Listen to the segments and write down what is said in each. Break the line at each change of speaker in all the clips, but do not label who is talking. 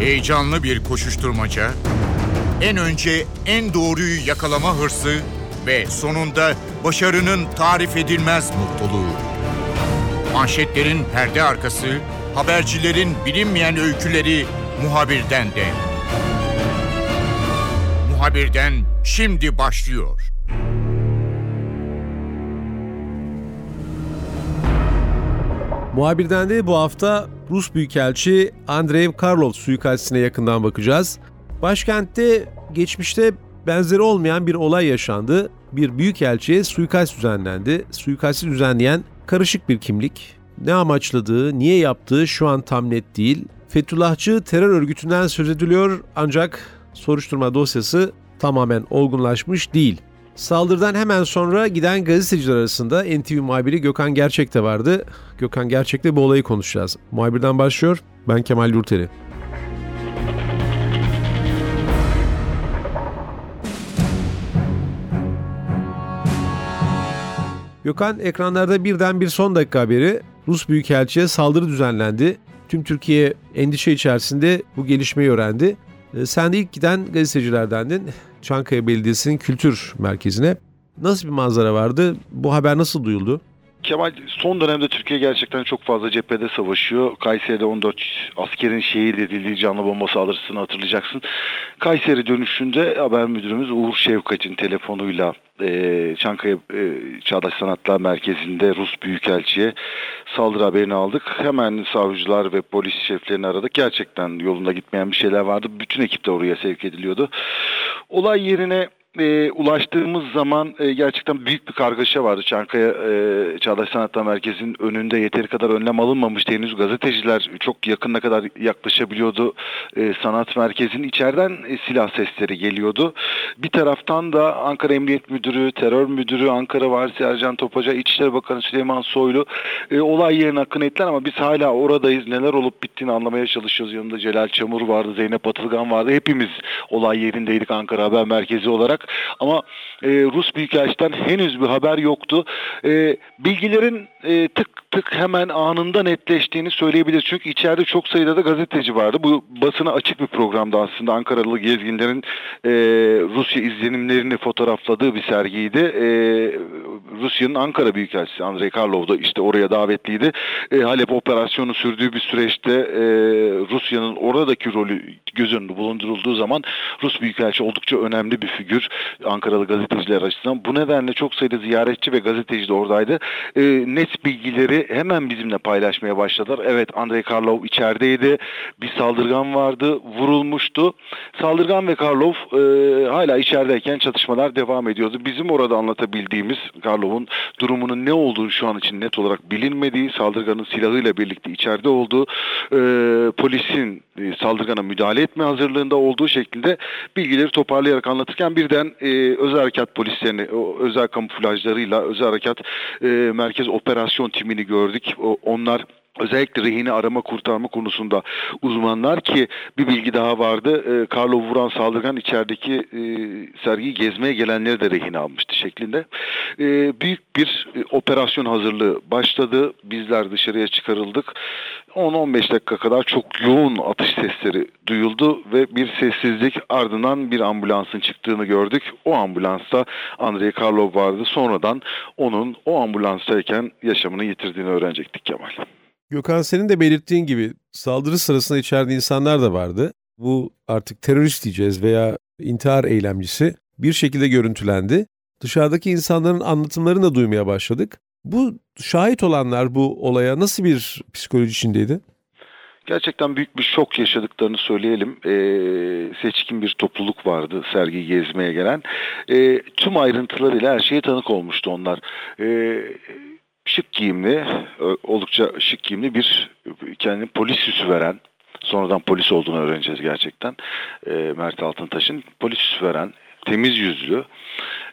Heyecanlı bir koşuşturmaca, en önce en doğruyu yakalama hırsı ve sonunda başarının tarif edilmez mutluluğu. Manşetlerin perde arkası, habercilerin bilinmeyen öyküleri muhabirden de. Muhabirden şimdi başlıyor.
Muhabirden de bu hafta Rus Büyükelçi Andrei Karlov suikastine yakından bakacağız. Başkentte geçmişte benzeri olmayan bir olay yaşandı. Bir büyükelçiye suikast düzenlendi. Suikasti düzenleyen karışık bir kimlik. Ne amaçladığı, niye yaptığı şu an tam net değil. Fethullahçı terör örgütünden söz ediliyor ancak soruşturma dosyası tamamen olgunlaşmış değil. Saldırıdan hemen sonra giden gazeteciler arasında NTV muhabiri Gökhan Gerçek de vardı. Gökhan Gerçek'le bu olayı konuşacağız. Muhabirden başlıyor. Ben Kemal Yurteri. Gökhan ekranlarda birden bir son dakika haberi Rus Büyükelçi'ye saldırı düzenlendi. Tüm Türkiye endişe içerisinde bu gelişmeyi öğrendi. Ee, sen de ilk giden gazetecilerdendin. Çankaya Belediyesi'nin kültür merkezine. Nasıl bir manzara vardı? Bu haber nasıl duyuldu?
Kemal son dönemde Türkiye gerçekten çok fazla cephede savaşıyor. Kayseri'de 14 askerin şehit edildiği canlı bomba saldırısını hatırlayacaksın. Kayseri dönüşünde haber müdürümüz Uğur Şevkat'in telefonuyla e, Çankaya e, Çağdaş Sanatlar Merkezi'nde Rus Büyükelçi'ye saldırı haberini aldık. Hemen savcılar ve polis şeflerini aradık. Gerçekten yolunda gitmeyen bir şeyler vardı. Bütün ekip de oraya sevk ediliyordu. Olay yerine e, ulaştığımız zaman e, gerçekten büyük bir kargaşa vardı. Çankaya e, Çağdaş Sanatlar Merkezi'nin önünde yeteri kadar önlem alınmamıştı. Henüz gazeteciler çok yakına kadar yaklaşabiliyordu. E, sanat merkezinin içeriden e, silah sesleri geliyordu. Bir taraftan da Ankara Emniyet Müdürü, Terör Müdürü, Ankara Valisi Ercan Topaca, İçişleri Bakanı Süleyman Soylu e, olay yerine akın ettiler ama biz hala oradayız. Neler olup bittiğini anlamaya çalışıyoruz. Yanında Celal Çamur vardı, Zeynep Atılgan vardı. Hepimiz olay yerindeydik Ankara Haber Merkezi olarak olarak ama e, Rus Büyükelçiden henüz bir haber yoktu. E, bilgilerin e, tık tık hemen anında netleştiğini söyleyebiliriz. Çünkü içeride çok sayıda da gazeteci vardı. Bu basına açık bir programdı aslında. Ankaralı gezginlerin e, Rusya izlenimlerini fotoğrafladığı bir sergiydi. E, Rusya'nın Ankara Büyükelçisi Andrei Karlov da işte oraya davetliydi. E, Halep operasyonu sürdüğü bir süreçte e, Rusya'nın oradaki rolü göz önünde bulundurulduğu zaman Rus Büyükelçi oldukça önemli bir figür Ankaralı gazeteciler açısından. Bu nedenle çok sayıda ziyaretçi ve gazeteci de oradaydı. E, net bilgileri hemen bizimle paylaşmaya başladılar. Evet Andrei Karlov içerideydi. Bir saldırgan vardı. Vurulmuştu. Saldırgan ve Karlov e, hala içerideyken çatışmalar devam ediyordu. Bizim orada anlatabildiğimiz Karlov'un durumunun ne olduğu şu an için net olarak bilinmediği, saldırganın silahıyla birlikte içeride olduğu, e, polisin e, saldırgana müdahale etme hazırlığında olduğu şeklinde bilgileri toparlayarak anlatırken birden e, özel harekat polislerini, o özel kamuflajlarıyla özel harekat e, merkez operasyon timini gördük. O, onlar özellikle rehini arama kurtarma konusunda uzmanlar ki bir bilgi daha vardı. E, Carlo vuran saldırgan içerideki e, sergiyi gezmeye gelenleri de rehin almıştı şeklinde. E, büyük bir e, operasyon hazırlığı başladı. Bizler dışarıya çıkarıldık. 10-15 dakika kadar çok yoğun atış sesleri duyuldu ve bir sessizlik ardından bir ambulansın çıktığını gördük. O ambulansta Andrei Karlov vardı. Sonradan onun o ambulanstayken yaşamını yitirdiğini öğrenecektik Kemal.
Gökhan senin de belirttiğin gibi saldırı sırasında içeride insanlar da vardı. Bu artık terörist diyeceğiz veya intihar eylemcisi bir şekilde görüntülendi. Dışarıdaki insanların anlatımlarını da duymaya başladık. Bu şahit olanlar bu olaya nasıl bir psikoloji içindeydi?
Gerçekten büyük bir şok yaşadıklarını söyleyelim. Ee, seçkin bir topluluk vardı sergiyi gezmeye gelen. Ee, tüm ayrıntılarıyla her şeye tanık olmuştu onlar. Ee, şık giyimli, oldukça şık giyimli bir kendini polis süsü veren, sonradan polis olduğunu öğreneceğiz gerçekten. E, Mert Altıntaş'ın polis süsü veren, temiz yüzlü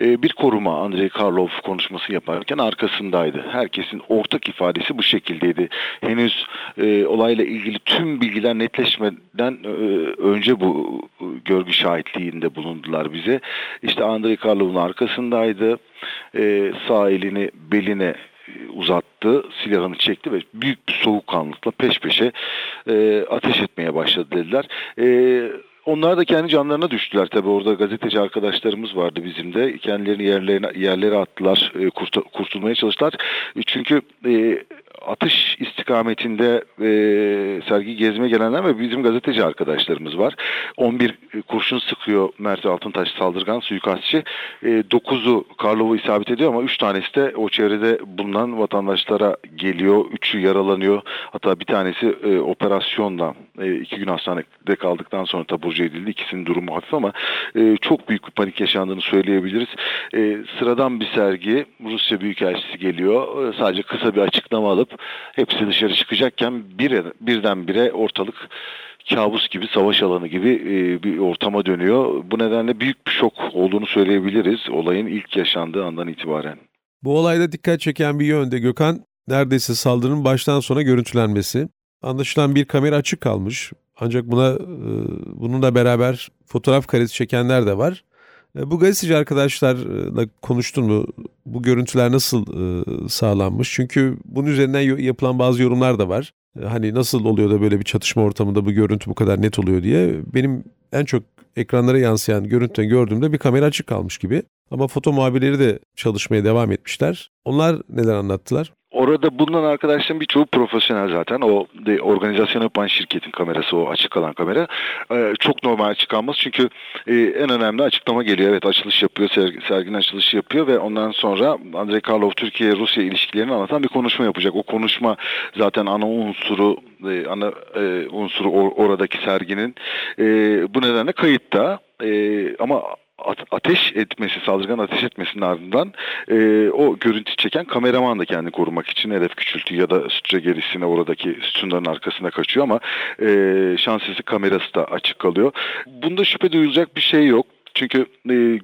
e, bir koruma Andrei Karlov konuşması yaparken arkasındaydı. Herkesin ortak ifadesi bu şekildeydi. Henüz e, olayla ilgili tüm bilgiler netleşmeden e, önce bu e, görgü şahitliğinde bulundular bize. İşte Andrei Karlov'un arkasındaydı. E, sağ elini beline uzattı, silahını çekti ve büyük bir soğukkanlılıkla peş peşe e, ateş etmeye başladı dediler. E, onlar da kendi canlarına düştüler. Tabi orada gazeteci arkadaşlarımız vardı bizim de. Kendilerini yerlerine yerlere attılar e, kurtulmaya çalıştılar. Çünkü e, atış istikametinde e, sergi gezmeye gelenler ve bizim gazeteci arkadaşlarımız var. 11 kurşun sıkıyor Mert Altıntaş saldırgan suikastçı. E, 9'u Karlov'u isabet ediyor ama 3 tanesi de o çevrede bulunan vatandaşlara geliyor. 3'ü yaralanıyor. Hatta bir tanesi e, operasyonla 2 e, gün hastanede kaldıktan sonra taburcu edildi. İkisinin durumu hafif ama e, çok büyük bir panik yaşandığını söyleyebiliriz. E, sıradan bir sergi Rusya Büyükelçisi geliyor. E, sadece kısa bir açıklama alıp hepsi dışarı çıkacakken bir, birdenbire ortalık kabus gibi, savaş alanı gibi e, bir ortama dönüyor. Bu nedenle büyük bir şok olduğunu söyleyebiliriz olayın ilk yaşandığı andan itibaren.
Bu olayda dikkat çeken bir yönde Gökhan, neredeyse saldırının baştan sona görüntülenmesi. Anlaşılan bir kamera açık kalmış. Ancak buna e, bununla beraber fotoğraf karesi çekenler de var. E, bu gazeteci arkadaşlarla konuştun mu? Bu görüntüler nasıl e, sağlanmış? Çünkü bunun üzerinden yapılan bazı yorumlar da var. E, hani nasıl oluyor da böyle bir çatışma ortamında bu görüntü bu kadar net oluyor diye. Benim en çok ekranlara yansıyan görüntüden gördüğümde bir kamera açık kalmış gibi. Ama foto muhabirleri de çalışmaya devam etmişler. Onlar neler anlattılar?
Orada bulunan arkadaşların birçoğu profesyonel zaten. O de, organizasyon yapan şirketin kamerası o açık kalan kamera. Ee, çok normal açık çünkü e, en önemli açıklama geliyor. Evet açılış yapıyor, sergi, serginin açılışı yapıyor ve ondan sonra Andrei Karlov Türkiye-Rusya ilişkilerini anlatan bir konuşma yapacak. O konuşma zaten ana unsuru e, ana e, unsuru or, oradaki serginin. E, bu nedenle kayıtta. E, ama ateş etmesi, saldırgan ateş etmesinin ardından e, o görüntü çeken kameraman da kendini korumak için hedef küçültü ya da sütre gerisine oradaki sütunların arkasına kaçıyor ama e, şans kamerası da açık kalıyor. Bunda şüphe duyulacak bir şey yok. Çünkü e,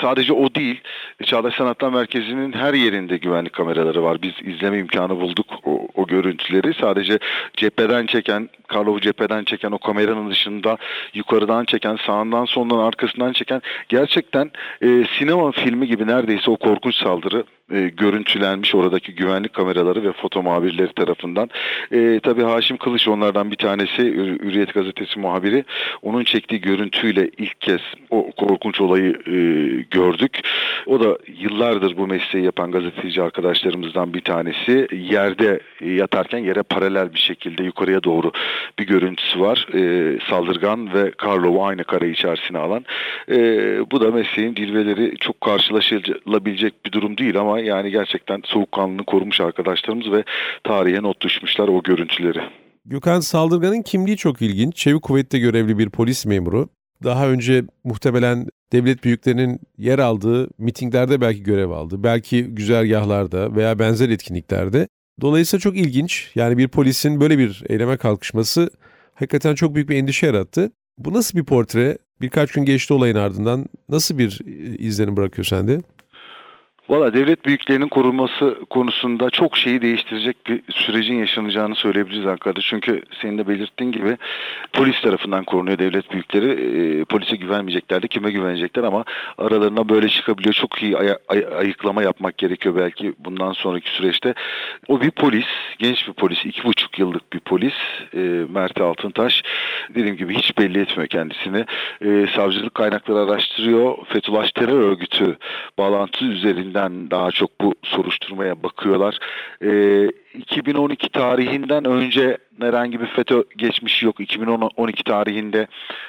sadece o değil, Çağdaş Sanatlar Merkezi'nin her yerinde güvenlik kameraları var. Biz izleme imkanı bulduk o, o görüntüleri. Sadece cepheden çeken, Karlov'u cepheden çeken o kameranın dışında yukarıdan çeken, sağından solundan arkasından çeken gerçekten e, sinema filmi gibi neredeyse o korkunç saldırı e, görüntülenmiş oradaki güvenlik kameraları ve foto muhabirleri tarafından. E, tabii Haşim Kılıç onlardan bir tanesi Hürriyet Gazetesi muhabiri. Onun çektiği görüntüyle ilk kez o korkunç olayı e, gördük. O da yıllardır bu mesleği yapan gazeteci arkadaşlarımızdan bir tanesi. Yerde yatarken yere paralel bir şekilde yukarıya doğru bir görüntüsü var. E, saldırgan ve Karlov'u aynı kare içerisine alan. E, bu da mesleğin cilveleri çok karşılaşılabilecek bir durum değil ama yani gerçekten soğukkanlılığını korumuş arkadaşlarımız ve tarihe not düşmüşler o görüntüleri.
Gökhan Saldırgan'ın kimliği çok ilginç. Çevik Kuvvet'te görevli bir polis memuru. Daha önce muhtemelen devlet büyüklerinin yer aldığı mitinglerde belki görev aldı. Belki güzergahlarda veya benzer etkinliklerde. Dolayısıyla çok ilginç. Yani bir polisin böyle bir eyleme kalkışması hakikaten çok büyük bir endişe yarattı. Bu nasıl bir portre? Birkaç gün geçti olayın ardından. Nasıl bir izlenim bırakıyor sende?
Valla devlet büyüklerinin korunması konusunda çok şeyi değiştirecek bir sürecin yaşanacağını söyleyebiliriz arkadaşlar. Çünkü senin de belirttiğin gibi polis tarafından korunuyor devlet büyükleri. E, polise güvenmeyecekler de kime güvenecekler ama aralarına böyle çıkabiliyor. Çok iyi ay- ay- ayıklama yapmak gerekiyor belki bundan sonraki süreçte. O bir polis, genç bir polis, iki buçuk yıllık bir polis e, Mert Altıntaş. Dediğim gibi hiç belli etmiyor kendisini. E, savcılık kaynakları araştırıyor. Fethullah Terör Örgütü bağlantı üzerinde üzerinden daha çok bu soruşturmaya bakıyorlar. E, 2012 tarihinden önce herhangi bir FETÖ geçmişi yok. 2012 tarihinde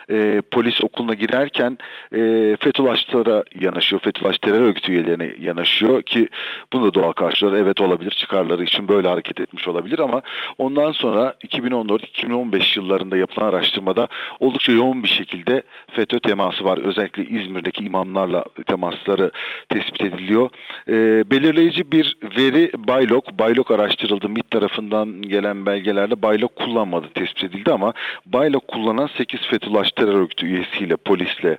e, polis okuluna girerken e, Fethullahçılara yanaşıyor. Fethullahçı terör örgütü üyelerine yanaşıyor ki bunu da doğal karşılar. Evet olabilir. Çıkarları için böyle hareket etmiş olabilir ama ondan sonra 2014-2015 yıllarında yapılan araştırmada oldukça yoğun bir şekilde FETÖ teması var. Özellikle İzmir'deki imamlarla temasları tespit ediliyor. E, belirleyici bir veri Baylok. Baylok araştırıldı. MİT tarafından gelen belgelerde Baylok Baylok kullanmadı tespit edildi ama Baylok kullanan 8 Fethullah terör örgütü üyesiyle polisle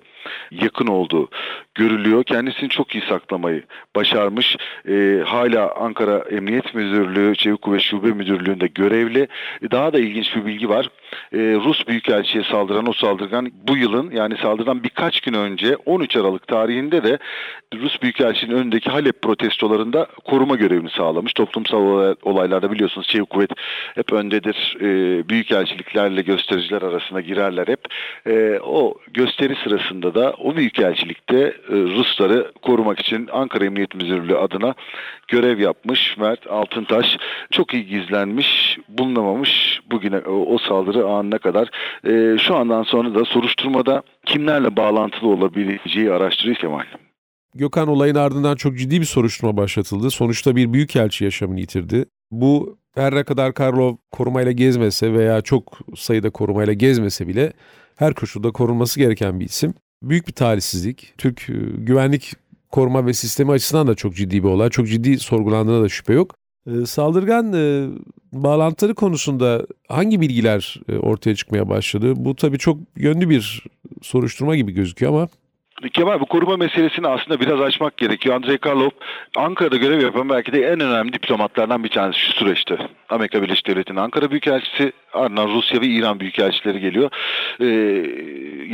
yakın olduğu görülüyor. Kendisini çok iyi saklamayı başarmış. E, hala Ankara Emniyet Müdürlüğü, Çevik Kuvvet Şube Müdürlüğü'nde görevli. Daha da ilginç bir bilgi var. E, Rus Büyükelçi'ye saldıran o saldırgan bu yılın yani saldırıdan birkaç gün önce 13 Aralık tarihinde de Rus Büyükelçiliğinin önündeki Halep protestolarında koruma görevini sağlamış. Toplumsal olaylarda biliyorsunuz Çevik Kuvvet hep öndedir. E, büyükelçiliklerle göstericiler arasında girerler hep. E, o gösteri sırasında da o büyükelçilikte e, Rusları korumak için Ankara Emniyet Müdürlüğü adına görev yapmış Mert Altıntaş. Çok iyi gizlenmiş, bulunamamış bugüne o, o saldırı anına kadar. E, şu andan sonra da soruşturmada kimlerle bağlantılı olabileceği araştırıyor Kemal.
Gökhan olayın ardından çok ciddi bir soruşturma başlatıldı. Sonuçta bir büyükelçi yaşamını yitirdi. Bu her ne kadar Karlov korumayla gezmese veya çok sayıda korumayla gezmese bile her koşulda korunması gereken bir isim. Büyük bir talihsizlik. Türk e, güvenlik koruma ve sistemi açısından da çok ciddi bir olay. Çok ciddi sorgulandığına da şüphe yok. E, saldırgan e, bağlantıları konusunda hangi bilgiler ortaya çıkmaya başladı? Bu tabii çok yönlü bir soruşturma gibi gözüküyor ama
Kemal bu koruma meselesini aslında biraz açmak gerekiyor. Andrei Karlov Ankara'da görev yapan belki de en önemli diplomatlardan bir tanesi şu süreçte. Amerika Birleşik Devletleri'nin Ankara Büyükelçisi ardından Rusya ve İran Büyükelçileri geliyor. Ee,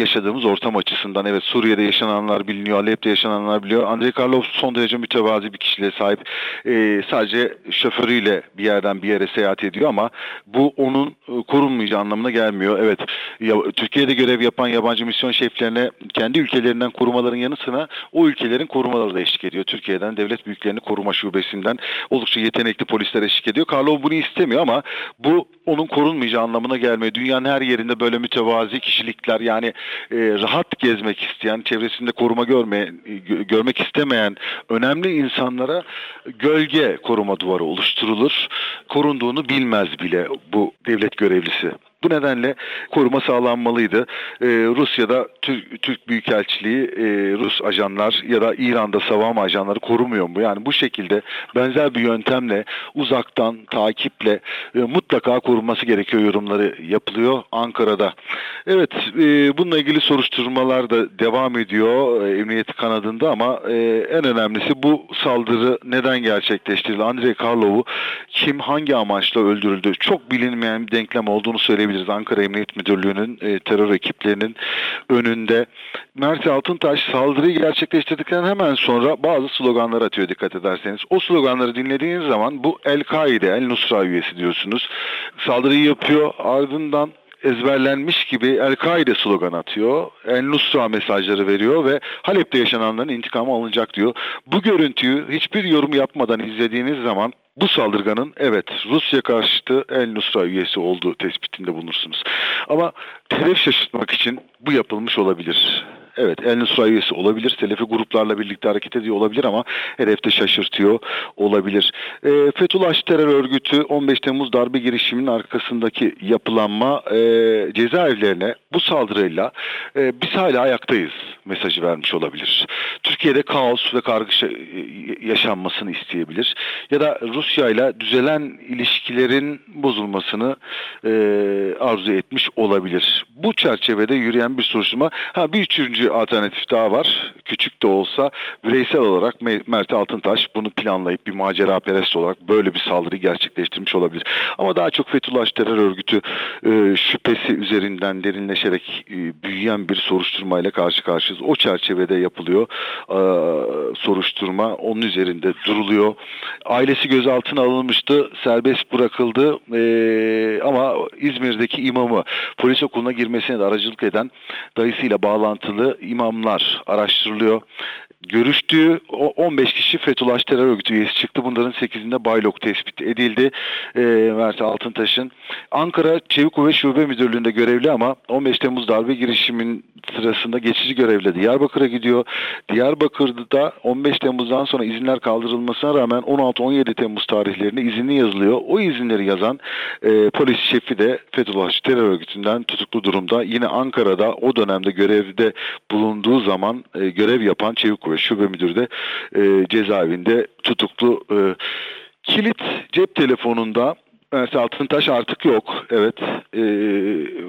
yaşadığımız ortam açısından evet Suriye'de yaşananlar biliniyor, Alep'te yaşananlar biliyor. Andrei Karlov son derece mütevazi bir kişiliğe sahip. Ee, sadece şoförüyle bir yerden bir yere seyahat ediyor ama bu onun e, korunmayacağı anlamına gelmiyor. Evet Türkiye'de görev yapan yabancı misyon şeflerine kendi ülkelerinden korumaların yanı sıra o ülkelerin korumaları da eşlik ediyor. Türkiye'den devlet büyüklerini koruma şubesinden oldukça yetenekli polisler eşlik ediyor. Karlov bunu istemiyor ama bu onun korunmayacağı anlamına gelmiyor. Dünyanın her yerinde böyle mütevazi kişilikler yani e, rahat gezmek isteyen, çevresinde koruma görme, görmek istemeyen önemli insanlara gölge koruma duvarı oluşturulur. Korunduğunu bilmez bile bu devlet görevlisi. Bu nedenle koruma sağlanmalıydı. Ee, Rusya'da Türk, Türk Büyükelçiliği e, Rus ajanlar ya da İran'da savunma ajanları korumuyor mu? Yani bu şekilde benzer bir yöntemle uzaktan takiple e, mutlaka korunması gerekiyor yorumları yapılıyor Ankara'da. Evet e, bununla ilgili soruşturmalar da devam ediyor e, emniyeti kanadında ama e, en önemlisi bu saldırı neden gerçekleştirildi? Andrei Karlov'u kim hangi amaçla öldürüldü? Çok bilinmeyen bir denklem olduğunu söyleyebiliriz diyebiliriz. Ankara Emniyet Müdürlüğü'nün e, terör ekiplerinin önünde. Mert Altıntaş saldırıyı gerçekleştirdikten hemen sonra bazı sloganlar atıyor dikkat ederseniz. O sloganları dinlediğiniz zaman bu El-Kaide, El-Nusra üyesi diyorsunuz. Saldırıyı yapıyor ardından ezberlenmiş gibi El-Kaide slogan atıyor. El-Nusra mesajları veriyor ve Halep'te yaşananların intikamı alınacak diyor. Bu görüntüyü hiçbir yorum yapmadan izlediğiniz zaman bu saldırganın evet Rusya karşıtı El Nusra üyesi olduğu tespitinde bulunursunuz. Ama hedef şaşırtmak için bu yapılmış olabilir. Evet El Nusra üyesi olabilir. Selefi gruplarla birlikte hareket ediyor olabilir ama hedefte şaşırtıyor olabilir. E, Fethullah terör örgütü 15 Temmuz darbe girişiminin arkasındaki yapılanma e, cezaevlerine bu saldırıyla e, biz hala ayaktayız mesajı vermiş olabilir. Türkiye'de kaos ve kargışa e, yaşanmasını isteyebilir. Ya da Rusya ile düzelen ilişkilerin bozulmasını e, arzu etmiş olabilir. Bu çerçevede yürüyen bir soruşturma. Ha bir üçüncü alternatif daha var. Küçük de olsa bireysel olarak Mert Altıntaş bunu planlayıp bir macera perest olarak böyle bir saldırı gerçekleştirmiş olabilir. Ama daha çok Fethullah terör örgütü e, şüphesi üzerinden derinleşerek e, büyüyen bir soruşturmayla karşı karşıyayız. O çerçevede yapılıyor e, soruşturma. Onun üzerinde duruluyor. Ailesi gözaltına alınmıştı. Serbest bırakıldı. E, ama İzmir'deki imamı polis okuluna girmesine de aracılık eden dayısıyla bağlantılı imamlar araştırılıyor. Görüştüğü 15 kişi Fethullah terör örgütü üyesi çıktı. Bunların 8'inde Baylok tespit edildi. E, Mert Altıntaş'ın. Ankara Çevik Kuvvet Şube Müdürlüğü'nde görevli ama 15 Temmuz darbe girişimin sırasında geçici görevle Diyarbakır'a gidiyor. Diyarbakır'da 15 Temmuz'dan sonra izinler kaldırılmasına rağmen 16-17 Temmuz tarihlerinde izinli yazılıyor. O izinleri yazan e, polis şefi de Fethullah terör örgütünden tutuklu durumda. Yine Ankara'da o dönemde görevde bulunduğu zaman e, görev yapan Çevik Kuvvet Şube Müdürü de e, cezaevinde tutuklu. E, kilit cep telefonunda Mersi Altıntaş artık yok. Evet. E,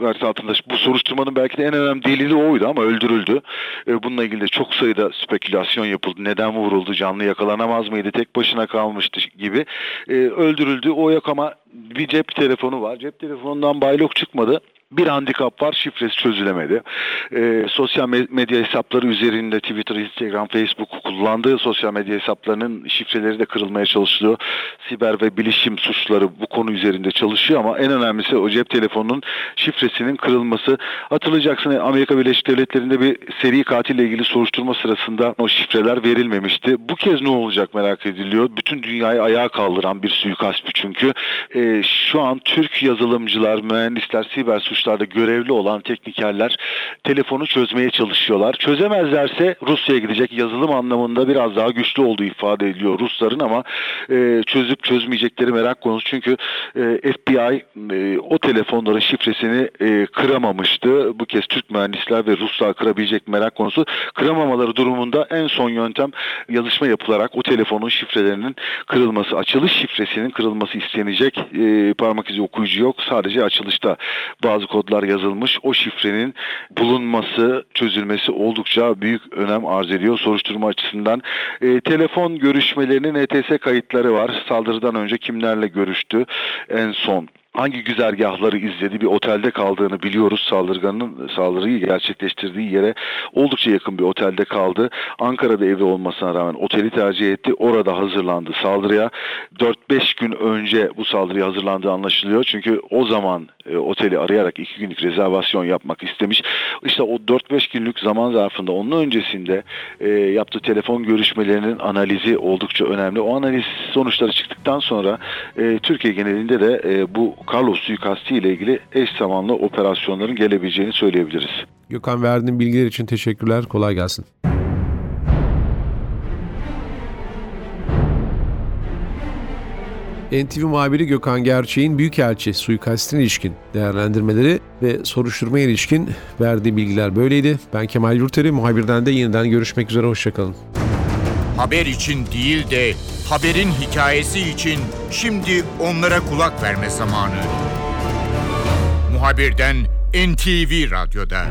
Mersi Altıntaş bu soruşturmanın belki de en önemli delili oydu ama öldürüldü. E, bununla ilgili de çok sayıda spekülasyon yapıldı. Neden vuruldu? Canlı yakalanamaz mıydı? Tek başına kalmıştı gibi. E, öldürüldü. O yok ama bir cep telefonu var. Cep telefonundan baylok çıkmadı bir handikap var şifresi çözülemedi. E, sosyal medya hesapları üzerinde Twitter, Instagram, Facebook kullandığı sosyal medya hesaplarının şifreleri de kırılmaya çalışılıyor. Siber ve bilişim suçları bu konu üzerinde çalışıyor ama en önemlisi o cep telefonunun şifresinin kırılması. Hatırlayacaksın Amerika Birleşik Devletleri'nde bir seri katille ilgili soruşturma sırasında o şifreler verilmemişti. Bu kez ne olacak merak ediliyor. Bütün dünyayı ayağa kaldıran bir suikast çünkü. E, şu an Türk yazılımcılar, mühendisler, siber suç suçlarda görevli olan teknikerler telefonu çözmeye çalışıyorlar. Çözemezlerse Rusya'ya gidecek yazılım anlamında biraz daha güçlü olduğu ifade ediliyor Rusların ama e, çözüp çözmeyecekleri merak konusu. Çünkü e, FBI e, o telefonların şifresini e, kıramamıştı. Bu kez Türk mühendisler ve Ruslar kırabilecek merak konusu. Kıramamaları durumunda en son yöntem yazışma yapılarak o telefonun şifrelerinin kırılması, açılış şifresinin kırılması istenecek. E, parmak izi okuyucu yok. Sadece açılışta bazı kodlar yazılmış. O şifrenin bulunması, çözülmesi oldukça büyük önem arz ediyor soruşturma açısından. E, telefon görüşmelerinin ETS kayıtları var. Saldırıdan önce kimlerle görüştü en son hangi güzergahları izledi bir otelde kaldığını biliyoruz. Saldırganın saldırıyı gerçekleştirdiği yere oldukça yakın bir otelde kaldı. Ankara'da evi olmasına rağmen oteli tercih etti. Orada hazırlandı saldırıya. 4-5 gün önce bu saldırıya hazırlandığı anlaşılıyor. Çünkü o zaman e, oteli arayarak 2 günlük rezervasyon yapmak istemiş. İşte o 4-5 günlük zaman zarfında onun öncesinde e, yaptığı telefon görüşmelerinin analizi oldukça önemli. O analiz sonuçları çıktıktan sonra e, Türkiye genelinde de e, bu Carlos suikasti ile ilgili eş zamanlı operasyonların gelebileceğini söyleyebiliriz.
Gökhan verdiğin bilgiler için teşekkürler. Kolay gelsin. NTV muhabiri Gökhan Gerçek'in Büyükelçi suikastine ilişkin değerlendirmeleri ve soruşturma ilişkin verdiği bilgiler böyleydi. Ben Kemal Yurteri, muhabirden de yeniden görüşmek üzere, hoşçakalın.
Haber için değil de haberin hikayesi için şimdi onlara kulak verme zamanı. Muhabirden NTV Radyo'da.